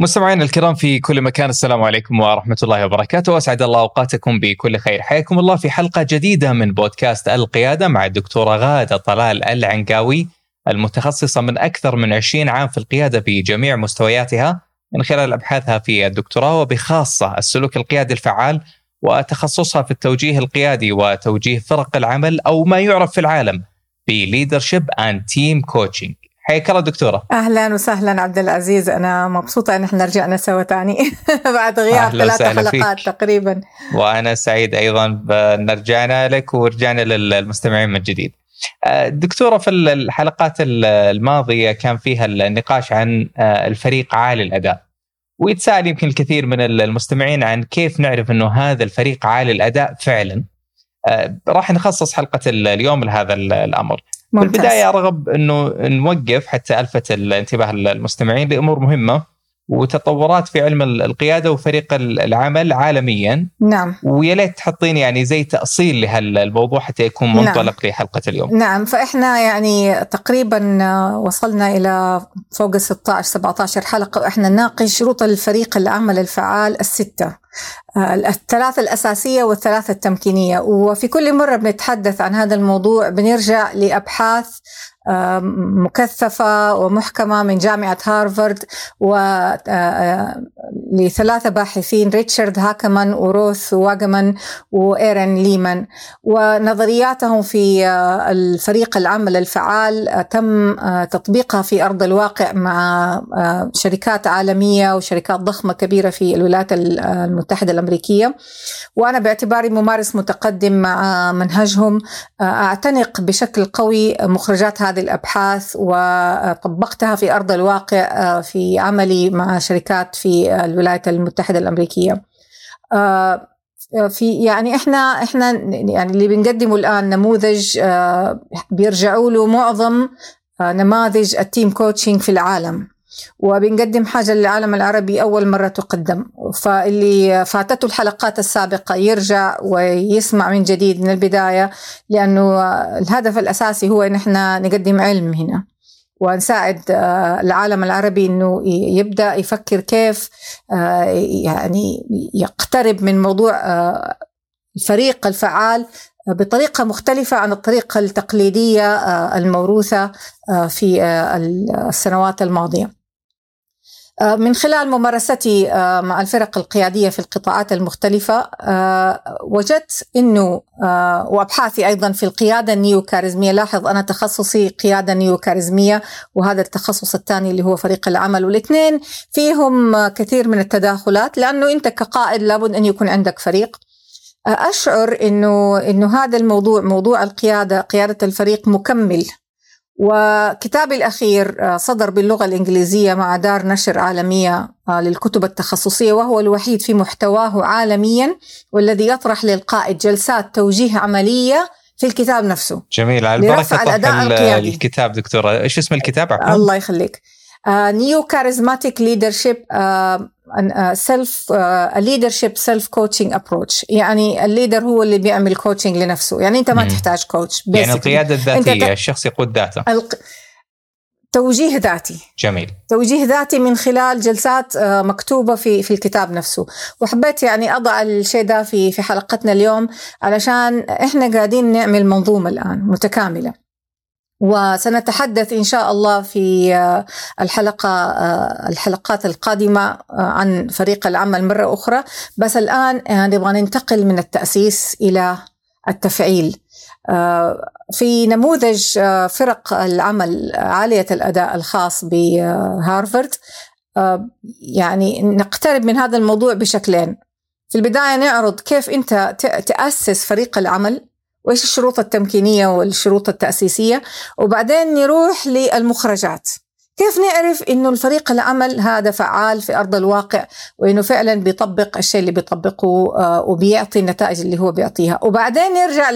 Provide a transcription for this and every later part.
مستمعينا الكرام في كل مكان السلام عليكم ورحمة الله وبركاته. وأسعد الله أوقاتكم بكل خير. حياكم الله في حلقة جديدة من بودكاست القيادة مع الدكتورة غادة طلال العنقاوي المتخصصة من أكثر من 20 عام في القيادة بجميع مستوياتها من خلال أبحاثها في الدكتوراه وبخاصة السلوك القيادي الفعال وتخصصها في التوجيه القيادي وتوجيه فرق العمل أو ما يعرف في العالم ب leadership and team coaching حياك الله دكتورة أهلا وسهلا عبد العزيز أنا مبسوطة أن إحنا رجعنا سوا ثاني بعد غياب ثلاث حلقات فيك. تقريبا وأنا سعيد أيضا بان رجعنا لك ورجعنا للمستمعين من جديد. آه، دكتورة في الحلقات الماضية كان فيها النقاش عن آه، الفريق عالي الأداء. ويتساءل يمكن الكثير من المستمعين عن كيف نعرف إنه هذا الفريق عالي الأداء فعلا. آه، راح نخصص حلقة اليوم لهذا الأمر. ممتاز. في البداية ارغب إنه نوقف حتى ألفت الانتباه المستمعين لأمور مهمة وتطورات في علم القيادة وفريق العمل عالميا نعم ويا ليت تحطين يعني زي تأصيل لهالموضوع حتى يكون نعم. منطلق نعم. لحلقة اليوم نعم فإحنا يعني تقريبا وصلنا إلى فوق 16 17 حلقة وإحنا نناقش شروط الفريق العمل الفعال الستة الثلاثة الأساسية والثلاثة التمكينية. وفي كل مرة بنتحدث عن هذا الموضوع بنرجع لأبحاث مكثفة ومحكمة من جامعة هارفارد و لثلاثة باحثين ريتشارد هاكمان وروث واجمان وإيرن ليمان. ونظرياتهم في الفريق العمل الفعال تم تطبيقها في أرض الواقع مع شركات عالمية وشركات ضخمة كبيرة في الولايات المتحدة الأمريكية وأنا باعتباري ممارس متقدم مع منهجهم. أعتنق بشكل قوي مخرجات هذه الأبحاث وطبقتها في أرض الواقع في عملي مع شركات في الولايات المتحدة الأمريكية. في يعني إحنا إحنا يعني اللي بنقدمه الآن نموذج بيرجعوا له معظم نماذج ال team coaching في العالم. وبنقدم حاجة للعالم العربي أول مرة تقدم فاللي فاتته الحلقات السابقة يرجع ويسمع من جديد من البداية لأنه الهدف الأساسي هو أن إحنا نقدم علم هنا ونساعد آه، العالم العربي إنه يبدأ يفكر كيف آه، يعني يقترب من موضوع آه، الفريق الفعال بطريقة مختلفة عن الطريقة التقليدية الموروثة في السنوات الماضية. آه، من خلال ممارستي آه، مع الفرق القيادية في القطاعات المختلفة آه، وجدت أنه وأبحاثي أيضا في القيادة النيو كاريزمية لاحظ أنا تخصصي قيادة نيو كاريزمية وهذا التخصص الثاني اللي هو فريق العمل والاثنين فيهم كثير من التداخلات لأنه أنت كقائد لابد أن يكون عندك فريق. أشعر أنه أنه هذا الموضوع موضوع القيادة قيادة الفريق مكمل. وكتابي الأخير آه، صدر باللغة الإنجليزية مع دار نشر عالمية آه، للكتب التخصصية وهو الوحيد في محتواه عالميا والذي يطرح للقائد جلسات توجيه عملية في الكتاب نفسه. جميل على البركة الأداء القيادي. الكتاب دكتورة. إيش اسم الكتاب عفوا؟ الله يخليك. new charismatic leadership self leadership self coaching approach يعني ال leader هو اللي بيعمل coaching لنفسه. يعني أنت ما مم. تحتاج coach يعني القيادة الذاتية ت... الشخص يقود ذاته. الق... توجيه ذاتي. جميل. توجيه ذاتي من خلال جلسات آه، مكتوبة في في الكتاب نفسه. وحبيت يعني أضع الشيء ده في في حلقتنا اليوم علشان إحنا قاعدين نعمل منظومة الآن متكاملة. وسنتحدث إن شاء الله في آه، الحلقة آه، الحلقات القادمة آه، عن فريق العمل مرة أخرى. بس الآن نبغى ننتقل من التأسيس إلى التفعيل. في نموذج فرق العمل عالية الأداء الخاص بهارفارد يعني نقترب من هذا الموضوع بشكلين. في البداية نعرض كيف أنت تأسس فريق العمل. وإيش الشروط التمكينية والشروط التأسيسية؟ وبعدين نروح للمخرجات. كيف نعرف إنه الفريق العمل هذا فعال في أرض الواقع وإنه فعلا بيطبق الشيء اللي بيطبقه آه، وبيعطي النتائج اللي هو بيعطيها؟ وبعدين نرجع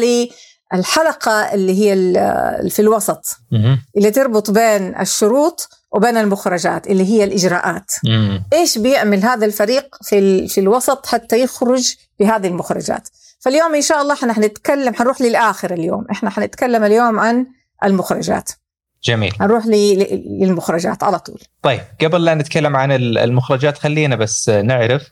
للحلقة اللي هي في الوسط اللي تربط بين الشروط وبين المخرجات اللي هي الإجراءات. إيش بيعمل هذا الفريق في في الوسط حتى يخرج بهذه المخرجات؟ فاليوم إن شاء الله إحنا حنتكلم حنروح للآخر اليوم. إحنا حنتكلم اليوم عن المخرجات. جميل. نروح للمخرجات على طول. طيب قبل لا نتكلم عن المخرجات خلينا بس نعرف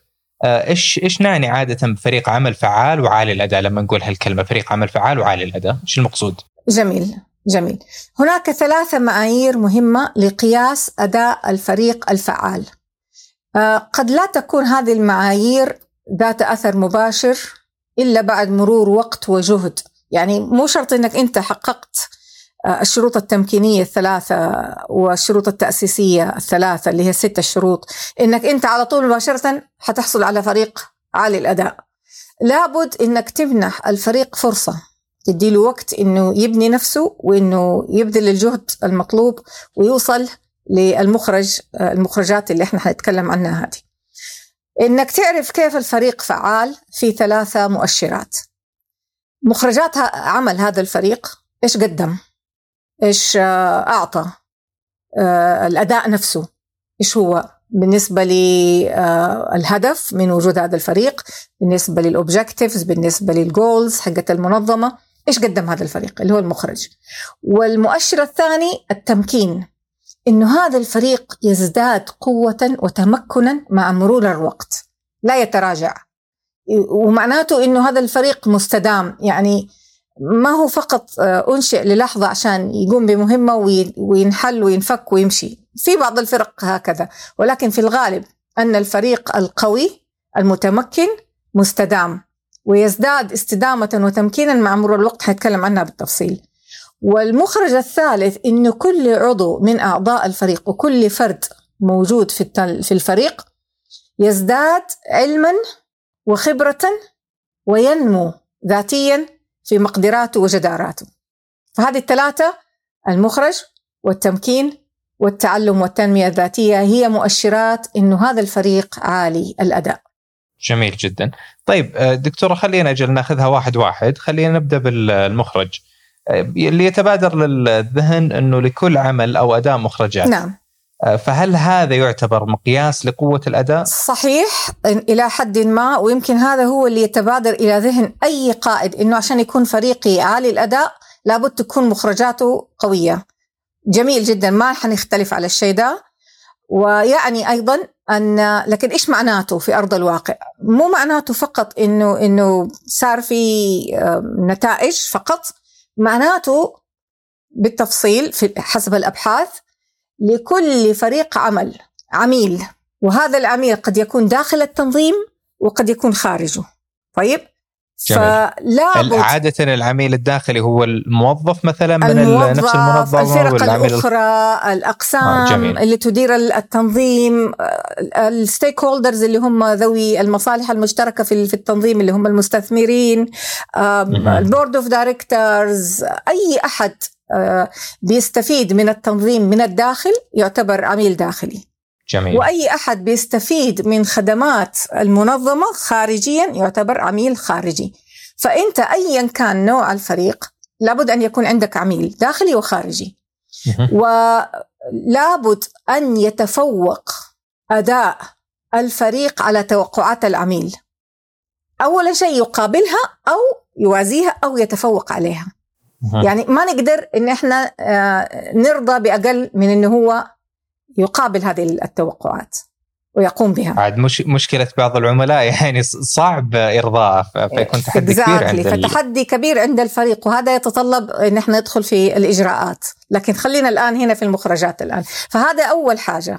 آه، إيش إيش نعني عادة بفريق عمل فعال وعالي الأداء؟ لما نقول هالكلمة فريق عمل فعال وعالي الأداء إيش المقصود؟ جميل جميل. هناك ثلاثة معايير مهمة لقياس أداء الفريق الفعال. آه، قد لا تكون هذه المعايير ذات أثر مباشر إلا بعد مرور وقت وجهد. يعني مو شرط إنك أنت حققت آه، الشروط التمكينية الثلاثة والشروط التأسيسية الثلاثة اللي هي الست الشروط إنك أنت على طول مباشرة حتحصل على فريق عالي الأداء. لابد إنك تمنح الفريق فرصة. تدي له وقت إنه يبني نفسه وإنه يبذل الجهد المطلوب ويوصل للمخرج آه، المخرجات اللي إحنا حنتكلم عنها هذه. إنك تعرف كيف الفريق فعال في ثلاثة مؤشرات. مخرجات عمل هذا الفريق إيش قدم؟ إيش آه، أعطى آه، الأداء نفسه. إيش هو؟ بالنسبة للهدف آه، من وجود هذا الفريق بالنسبة لل objectives بالنسبة لل goals حقت المنظمة إيش قدم هذا الفريق؟ اللي هو المخرج. والمؤشر الثاني التمكين. إنه هذا الفريق يزداد قوة وتمكنا مع مرور الوقت. لا يتراجع. ومعناته إنه هذا الفريق مستدام. يعني ما هو فقط آه، أنشئ للحظة عشان يقوم بمهمة وينحل وينفك ويمشي. في بعض الفرق هكذا. ولكن في الغالب أن الفريق القوي المتمكن مستدام. ويزداد استدامة وتمكينا مع مرور الوقت. حنتكلم عنها بالتفصيل. والمخرج الثالث أنه كل عضو من أعضاء الفريق وكل فرد موجود في في الفريق يزداد علما وخبرة وينمو ذاتيا في مقدراته وجداراته. فهذه الثلاثة المخرج والتمكين والتعلم والتنمية الذاتية هي مؤشرات أنه هذا الفريق عالي الأداء. جميل جدا. طيب آه، دكتورة خلينا أجل ناخذها واحد واحد. خلينا نبدأ بالمخرج. اللي يتبادر للذهن أنه لكل عمل أو أداء مخرجات. نعم. آه، فهل هذا يعتبر مقياس لقوة الأداء؟ صحيح إلى حد ما ويمكن هذا هو اللي يتبادر إلى ذهن أي قائد إنه عشان يكون فريقي عالي الأداء لابد تكون مخرجاته قوية. جميل جدا ما حنختلف على الشيء ده. ويعني أيضا أن لكن إيش معناته في أرض الواقع؟ مو معناته فقط إنه إنه صار في نتائج فقط معناته بالتفصيل في حسب الأبحاث لكل فريق عمل عميل وهذا العميل قد يكون داخل التنظيم وقد يكون خارجه. طيب؟ فلا عادة العميل الداخلي هو الموظف مثلا من الموظف نفس المنظمة الفرق الأخرى الأقسام آه جميل. اللي تدير التنظيم ال stakeholders اللي هم ذوي المصالح المشتركة في في التنظيم اللي هم المستثمرين ال board of directors أي أحد آه، بيستفيد من التنظيم من الداخل يعتبر عميل داخلي. جميل. وأي أحد بيستفيد من خدمات المنظمة خارجيا يعتبر عميل خارجي. فأنت أيا كان نوع الفريق لابد أن يكون عندك عميل داخلي وخارجي. ولابد أن يتفوق أداء الفريق على توقعات العميل. أول شيء يقابلها أو يوازيها أو يتفوق عليها. يعني ما نقدر إن إحنا آه، نرضى بأقل من إنه هو يقابل هذه التوقعات ويقوم بها. عاد مش مشكلة بعض العملاء يعني صعب ارضاء فيكون تحدي كبير عند فتحدي كبير عند الفريق وهذا يتطلب ان إحنا ندخل في الإجراءات. لكن خلينا الآن هنا في المخرجات الآن. فهذا أول حاجة.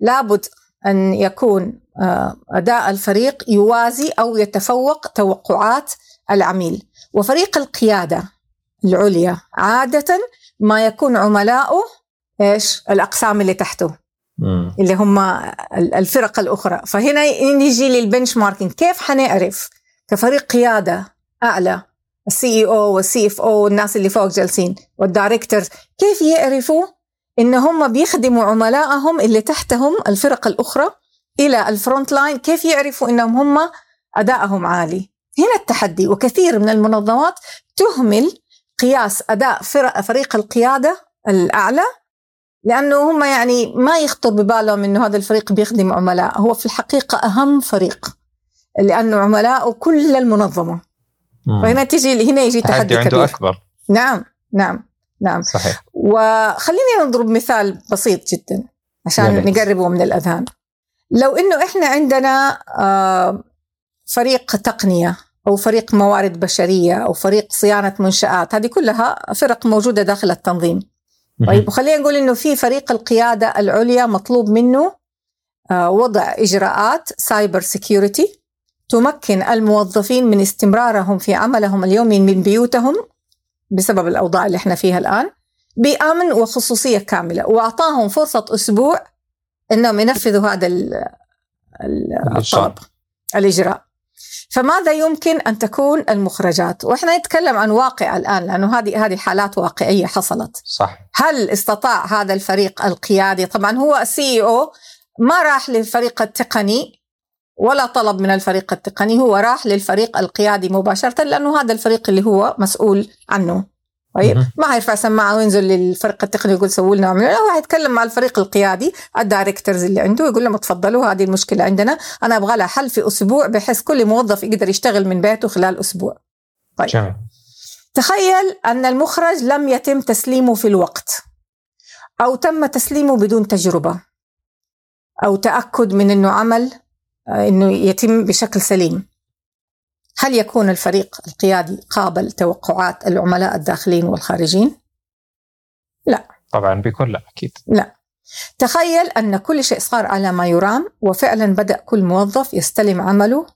لابد أن يكون آه، أداء الفريق يوازي أو يتفوق توقعات العميل. وفريق القيادة العليا عادة ما يكون عملاؤه إيش؟ الأقسام اللي تحته. مم. اللي هم الفرق الأخرى. فهنا نيجي لل benchmarking كيف حنعرف كفريق قيادة أعلى؟ ال CEO وال CFO والناس اللي فوق جالسين وال directors كيف يعرفوا إن هم بيخدموا عملائهم اللي تحتهم الفرق الأخرى إلى ال front line؟ كيف يعرفوا إنهم هم أدائهم عالي؟ هنا التحدي وكثير من المنظمات تهمل قياس أداء فريق القيادة الأعلى لأنه هم يعني ما يخطر ببالهم إنه هذا الفريق بيخدم عملاء. هو في الحقيقة أهم فريق لأنه عملاء كل المنظمة. فهنا تجي هنا يجي تحدي عنده كبير. أكبر. نعم نعم نعم. صحيح. وخليني نضرب مثال بسيط جدا عشان نقربه من الأذهان. لو إنه إحنا عندنا آه، فريق تقنية أو فريق موارد بشرية أو فريق صيانة منشآت هذه كلها فرق موجودة داخل التنظيم. طيب وخلينا نقول إنه في فريق القيادة العليا مطلوب منه آه، وضع إجراءات cyber security تمكن الموظفين من استمرارهم في عملهم اليومي من بيوتهم بسبب الأوضاع اللي إحنا فيها الآن بأمن وخصوصية كاملة. وأعطاهم فرصة أسبوع إنهم ينفذوا هذا الطلب الإجراء. فماذا يمكن أن تكون المخرجات؟ وإحنا نتكلم عن واقع الآن لأنه هذه هذه حالات واقعية حصلت. صح. هل استطاع هذا الفريق القيادي طبعا هو السي أو ما راح للفريق التقني ولا طلب من الفريق التقني هو راح للفريق القيادي مباشرة لأنه هذا الفريق اللي هو مسؤول عنه. طيب ما حيرفع سماعه وينزل للفريق التقني يقول سووا لنا لا هو حيتكلم مع الفريق القيادي الدايركتورز اللي عنده يقول لهم تفضلوا هذه المشكلة عندنا. أنا أبغى لها حل في أسبوع بحيث كل موظف يقدر يشتغل من بيته خلال أسبوع. طيب. جميل. تخيل أن المخرج لم يتم تسليمه في الوقت أو تم تسليمه بدون تجربة أو تأكد من إنه عمل آه، إنه يتم بشكل سليم. هل يكون الفريق القيادي قابل توقعات العملاء الداخلين والخارجين؟ لا. طبعا بيكون لا أكيد. لا. تخيل أن كل شيء صار على ما يرام وفعلا بدأ كل موظف يستلم عمله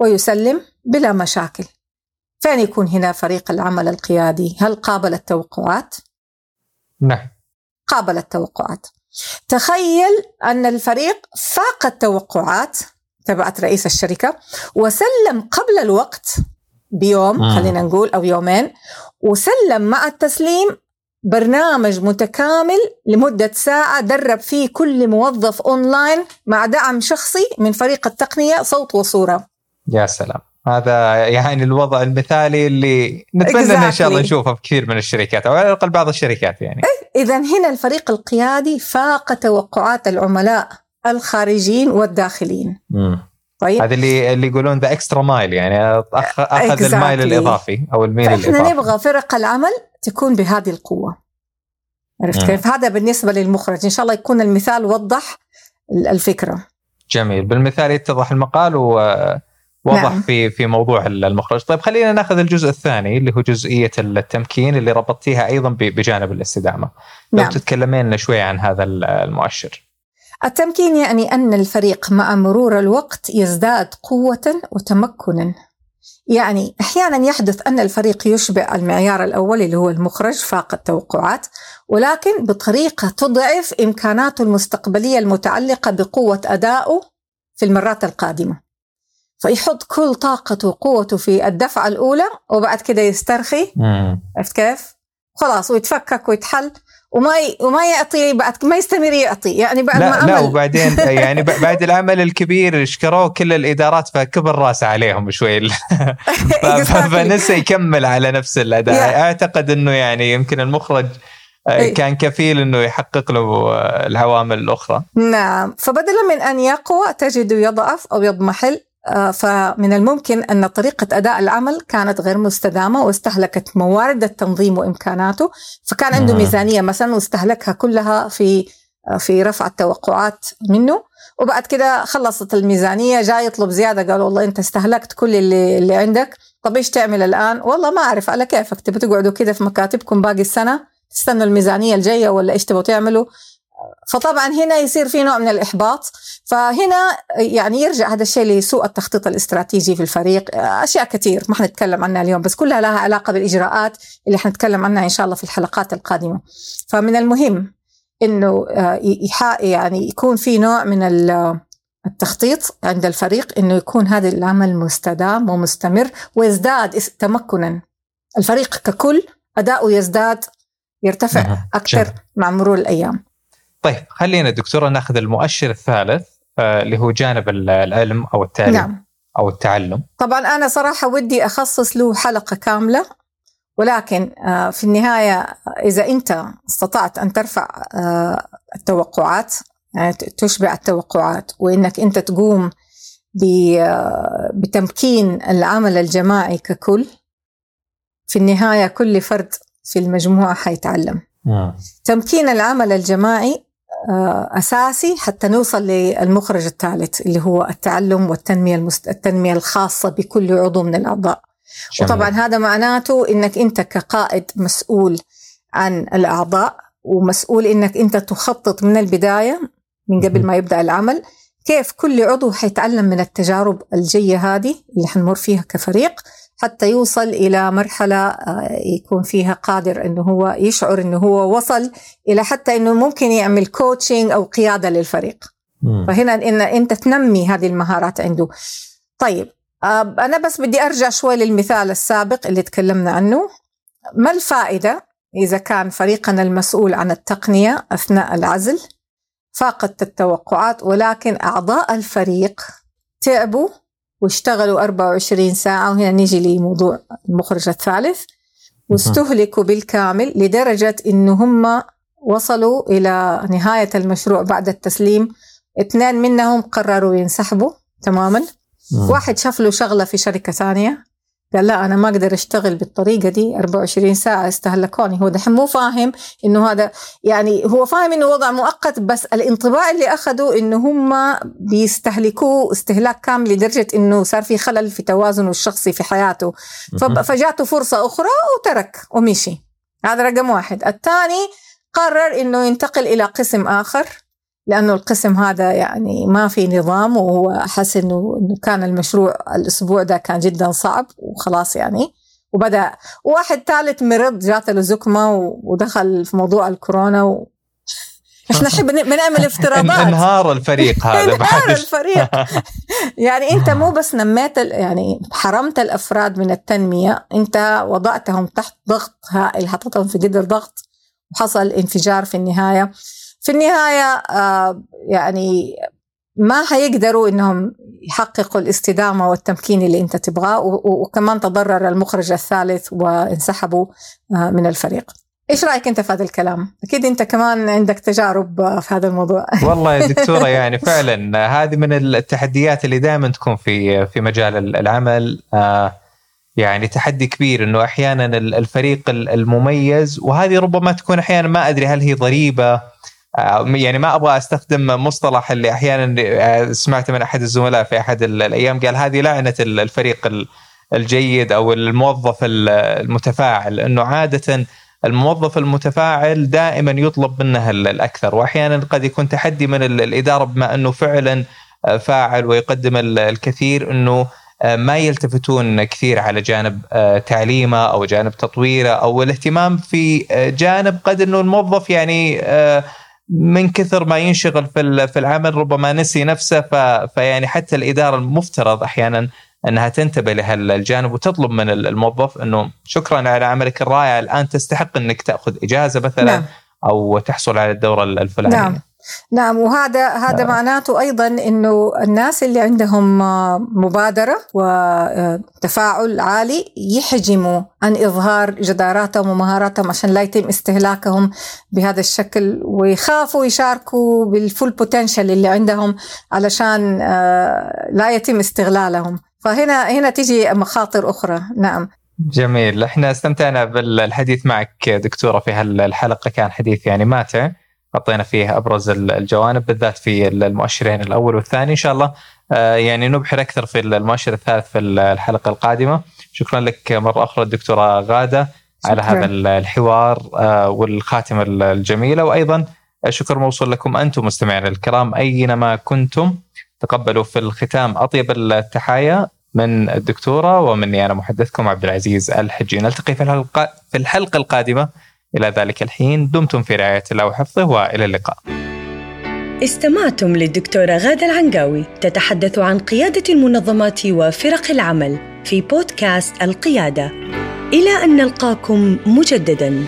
ويسلم بلا مشاكل. فين يكون هنا فريق العمل القيادي؟ هل قابل التوقعات؟ نعم. قابل التوقعات. تخيل أن الفريق فاق التوقعات تبعت رئيس الشركة. وسلم قبل الوقت بيوم مم. خلينا نقول أو يومين وسلم مع التسليم برنامج متكامل لمدة ساعة درب فيه كل موظف أونلاين مع دعم شخصي من فريق التقنية صوت وصورة. يا سلام. هذا يعني الوضع المثالي اللي نتمنى exactly. إن شاء الله نشوفه في كثير من الشركات أو على الأقل بعض الشركات يعني. اذا هنا الفريق القيادي فاق توقعات العملاء. الخارجين والداخلين. طيب. هذا اللي اللي يقولون the extra mile يعني أخذ exactly. ال mile الإضافي أو الميل الإضافي. إحنا نبغى فرق العمل تكون بهذه القوة. عرفت كيف؟ هذا بالنسبة للمخرج. إن شاء الله يكون المثال وضح الفكرة. جميل. بالمثال يتضح المقال ووضح نعم. في في موضوع المخرج. طيب خلينا ناخذ الجزء الثاني اللي هو جزئية التمكين اللي ربطتيها أيضا بجانب الاستدامة. لو نعم. تتكلمين لنا شوي عن هذا المؤشر. التمكين يعني أن الفريق مع مرور الوقت يزداد قوة وتمكنا. يعني أحيانا يحدث أن الفريق يشبع المعيار الأول اللي هو المخرج فاق التوقعات ولكن بطريقة تضعف إمكاناته المستقبلية المتعلقة بقوة أدائه في المرات القادمة. فيحط كل طاقته وقوته في الدفعة الأولى وبعد كده يسترخي. عرفت كيف؟ خلاص ويتفكك ويتحل. وما وما يعطي بعد ما يستمر يعطي. يعني بعد لا ما عمل لا وبعدين يعني بعد العمل الكبير شكروه كل الإدارات فكبر راسه عليهم شوي. فنسى يكمل على نفس الأداء. أعتقد إنه يعني يمكن المخرج آه، كان كفيل إنه يحقق له العوامل الأخرى. نعم. فبدلا من أن يقوى تجده يضعف أو يضمحل. آه، فمن الممكن أن طريقة أداء العمل كانت غير مستدامة واستهلكت موارد التنظيم وإمكاناته. فكان عنده ميزانية مثلا واستهلكها كلها في آه، في رفع التوقعات منه. وبعد كده خلصت الميزانية جاي يطلب زيادة قال والله أنت استهلكت كل اللي, اللي عندك. طب إيش تعمل الآن؟ والله ما أعرف على كيفك؟ تبي تقعدوا كده في مكاتبكم باقي السنة؟ تستنوا الميزانية الجاية ولا إيش تبغوا تعملوا؟ فطبعا هنا يصير في نوع من الإحباط. فهنا يعني يرجع هذا الشيء لسوء التخطيط الاستراتيجي في الفريق. أشياء كثير ما حنتكلم عنها اليوم بس كلها لها علاقة بالإجراءات اللي حنتكلم عنها إن شاء الله في الحلقات القادمة. فمن المهم إنه آه، يعني يكون في نوع من التخطيط عند الفريق إنه يكون هذا العمل مستدام ومستمر ويزداد تمكنا. الفريق ككل أداؤه يزداد يرتفع أكثر مع مرور الأيام. طيب خلينا دكتورة ناخذ المؤشر الثالث آه، اللي هو جانب العلم أو التعليم نعم. أو التعلم طبعا أنا صراحة ودي أخصص له حلقة كاملة ولكن آه، في النهاية إذا أنت استطعت أن ترفع آه، التوقعات يعني تشبع التوقعات وإنك أنت تقوم بتمكين العمل الجماعي ككل في النهاية كل فرد في المجموعة حيتعلم آه. تمكين العمل الجماعي آه، أساسي حتى نوصل للمخرج الثالث اللي هو التعلم والتنمية المست... التنمية الخاصة بكل عضو من الأعضاء. شمال. وطبعا هذا معناته إنك أنت كقائد مسؤول عن الأعضاء ومسؤول إنك أنت تخطط من البداية من قبل ما يبدأ العمل كيف كل عضو حيتعلم من التجارب الجية هذه اللي حنمر فيها كفريق. حتى يوصل إلى مرحلة آه، يكون فيها قادر إنه هو يشعر إنه هو وصل إلى حتى إنه ممكن يعمل كوتشنج أو قيادة للفريق. مم. فهنا إن أنت تنمي هذه المهارات عنده. طيب آه، أنا بس بدي أرجع شوي للمثال السابق اللي تكلمنا عنه. ما الفائدة إذا كان فريقنا المسؤول عن التقنية أثناء العزل؟ فاقت التوقعات ولكن أعضاء الفريق تعبوا واشتغلوا 24 ساعة وهنا نيجي لموضوع المخرج الثالث. واستهلكوا بالكامل لدرجة إنه هم وصلوا إلى نهاية المشروع بعد التسليم. اثنين منهم قرروا ينسحبوا تماما. واحد شاف له شغلة في شركة ثانية. قال لا أنا ما أقدر أشتغل بالطريقة دي 24 ساعة استهلكوني. هو دحين مو فاهم إنه هذا يعني هو فاهم إنه وضع مؤقت بس الانطباع اللي أخذوا إنه هم بيستهلكوه استهلاك كامل لدرجة إنه صار في خلل في توازنه الشخصي في حياته. فجاته فرصة أخرى وترك ومشي. هذا رقم واحد. الثاني قرر إنه ينتقل إلى قسم آخر. لأنه القسم هذا يعني ما في نظام وهو حس إنه إنه كان المشروع الأسبوع ده كان جدا صعب وخلاص يعني. وبدأ واحد ثالث مرض جات له زكمة ودخل في موضوع الكورونا و... إحنا نحب بنعمل افتراضات. إنهار الفريق هذا انهار الفريق. يعني أنت مو بس نميت يعني حرمت الأفراد من التنمية أنت وضعتهم تحت ضغط هائل حطيتهم في قدر ضغط وحصل انفجار في النهاية. في النهاية آه، يعني ما حيقدروا إنهم يحققوا الاستدامة والتمكين اللي أنت تبغاه وكمان تضرر المخرج الثالث وانسحبوا آه، من الفريق. إيش رأيك أنت في هذا الكلام؟ أكيد أنت كمان عندك تجارب في هذا الموضوع. والله يا دكتورة يعني فعلا هذه من التحديات اللي دائما تكون في في مجال العمل آه، يعني تحدي كبير إنه أحيانا الفريق المميز وهذه ربما تكون أحيانا ما أدري هل هي ضريبة آه، يعني ما أبغى أستخدم مصطلح اللي أحيانا آه، سمعته من أحد الزملاء في أحد الأيام قال هذه لعنة الفريق الجيد أو الموظف المتفاعل إنه عادة الموظف المتفاعل دائما يطلب منه الأكثر وأحيانا قد يكون تحدي من الإدارة بما إنه فعلا آه، فاعل ويقدم الكثير إنه ما يلتفتون كثير على جانب تعليمه أو جانب تطويره أو الاهتمام في جانب قد إنه الموظف يعني من كثر ما ينشغل في في العمل ربما نسي نفسه فيعني حتى الإدارة المفترض أحيانا أنها تنتبه لهالجانب وتطلب من الموظف إنه شكرا على عملك الرائع الآن تستحق إنك تأخذ إجازة مثلا نعم. أو تحصل على الدورة الفلانية نعم. نعم وهذا هذا آه. معناته أيضا إنه الناس اللي عندهم مبادرة وتفاعل عالي يحجموا عن إظهار جداراتهم ومهاراتهم عشان لا يتم استهلاكهم بهذا الشكل ويخافوا يشاركوا بالفول بوتنشل اللي عندهم علشان آه، لا يتم استغلالهم. فهنا هنا تيجي مخاطر أخرى. نعم. جميل. إحنا استمتعنا بالحديث معك دكتورة في هالحلقه كان حديث يعني ماتع. حطينا فيه أبرز الجوانب بالذات في المؤشرين الأول والثاني. إن شاء الله آه، يعني نبحر أكثر في المؤشر الثالث في الحلقة القادمة. شكرا لك مرة أخرى الدكتورة غادة على هذا الحوار آه، والخاتمة الجميلة. وأيضا شكر موصول لكم أنتم مستمعينا الكرام أينما كنتم. تقبلوا في الختام أطيب التحايا من الدكتورة ومني أنا محدثكم عبد العزيز الحجي. نلتقي في الحلقة في الحلقة القادمة. إلى ذلك الحين دمتم في رعاية الله وحفظه وإلى اللقاء. استمعتم للدكتورة غادة العنقاوي تتحدث عن قيادة المنظمات وفرق العمل في بودكاست القيادة. إلى أن نلقاكم مجدداً.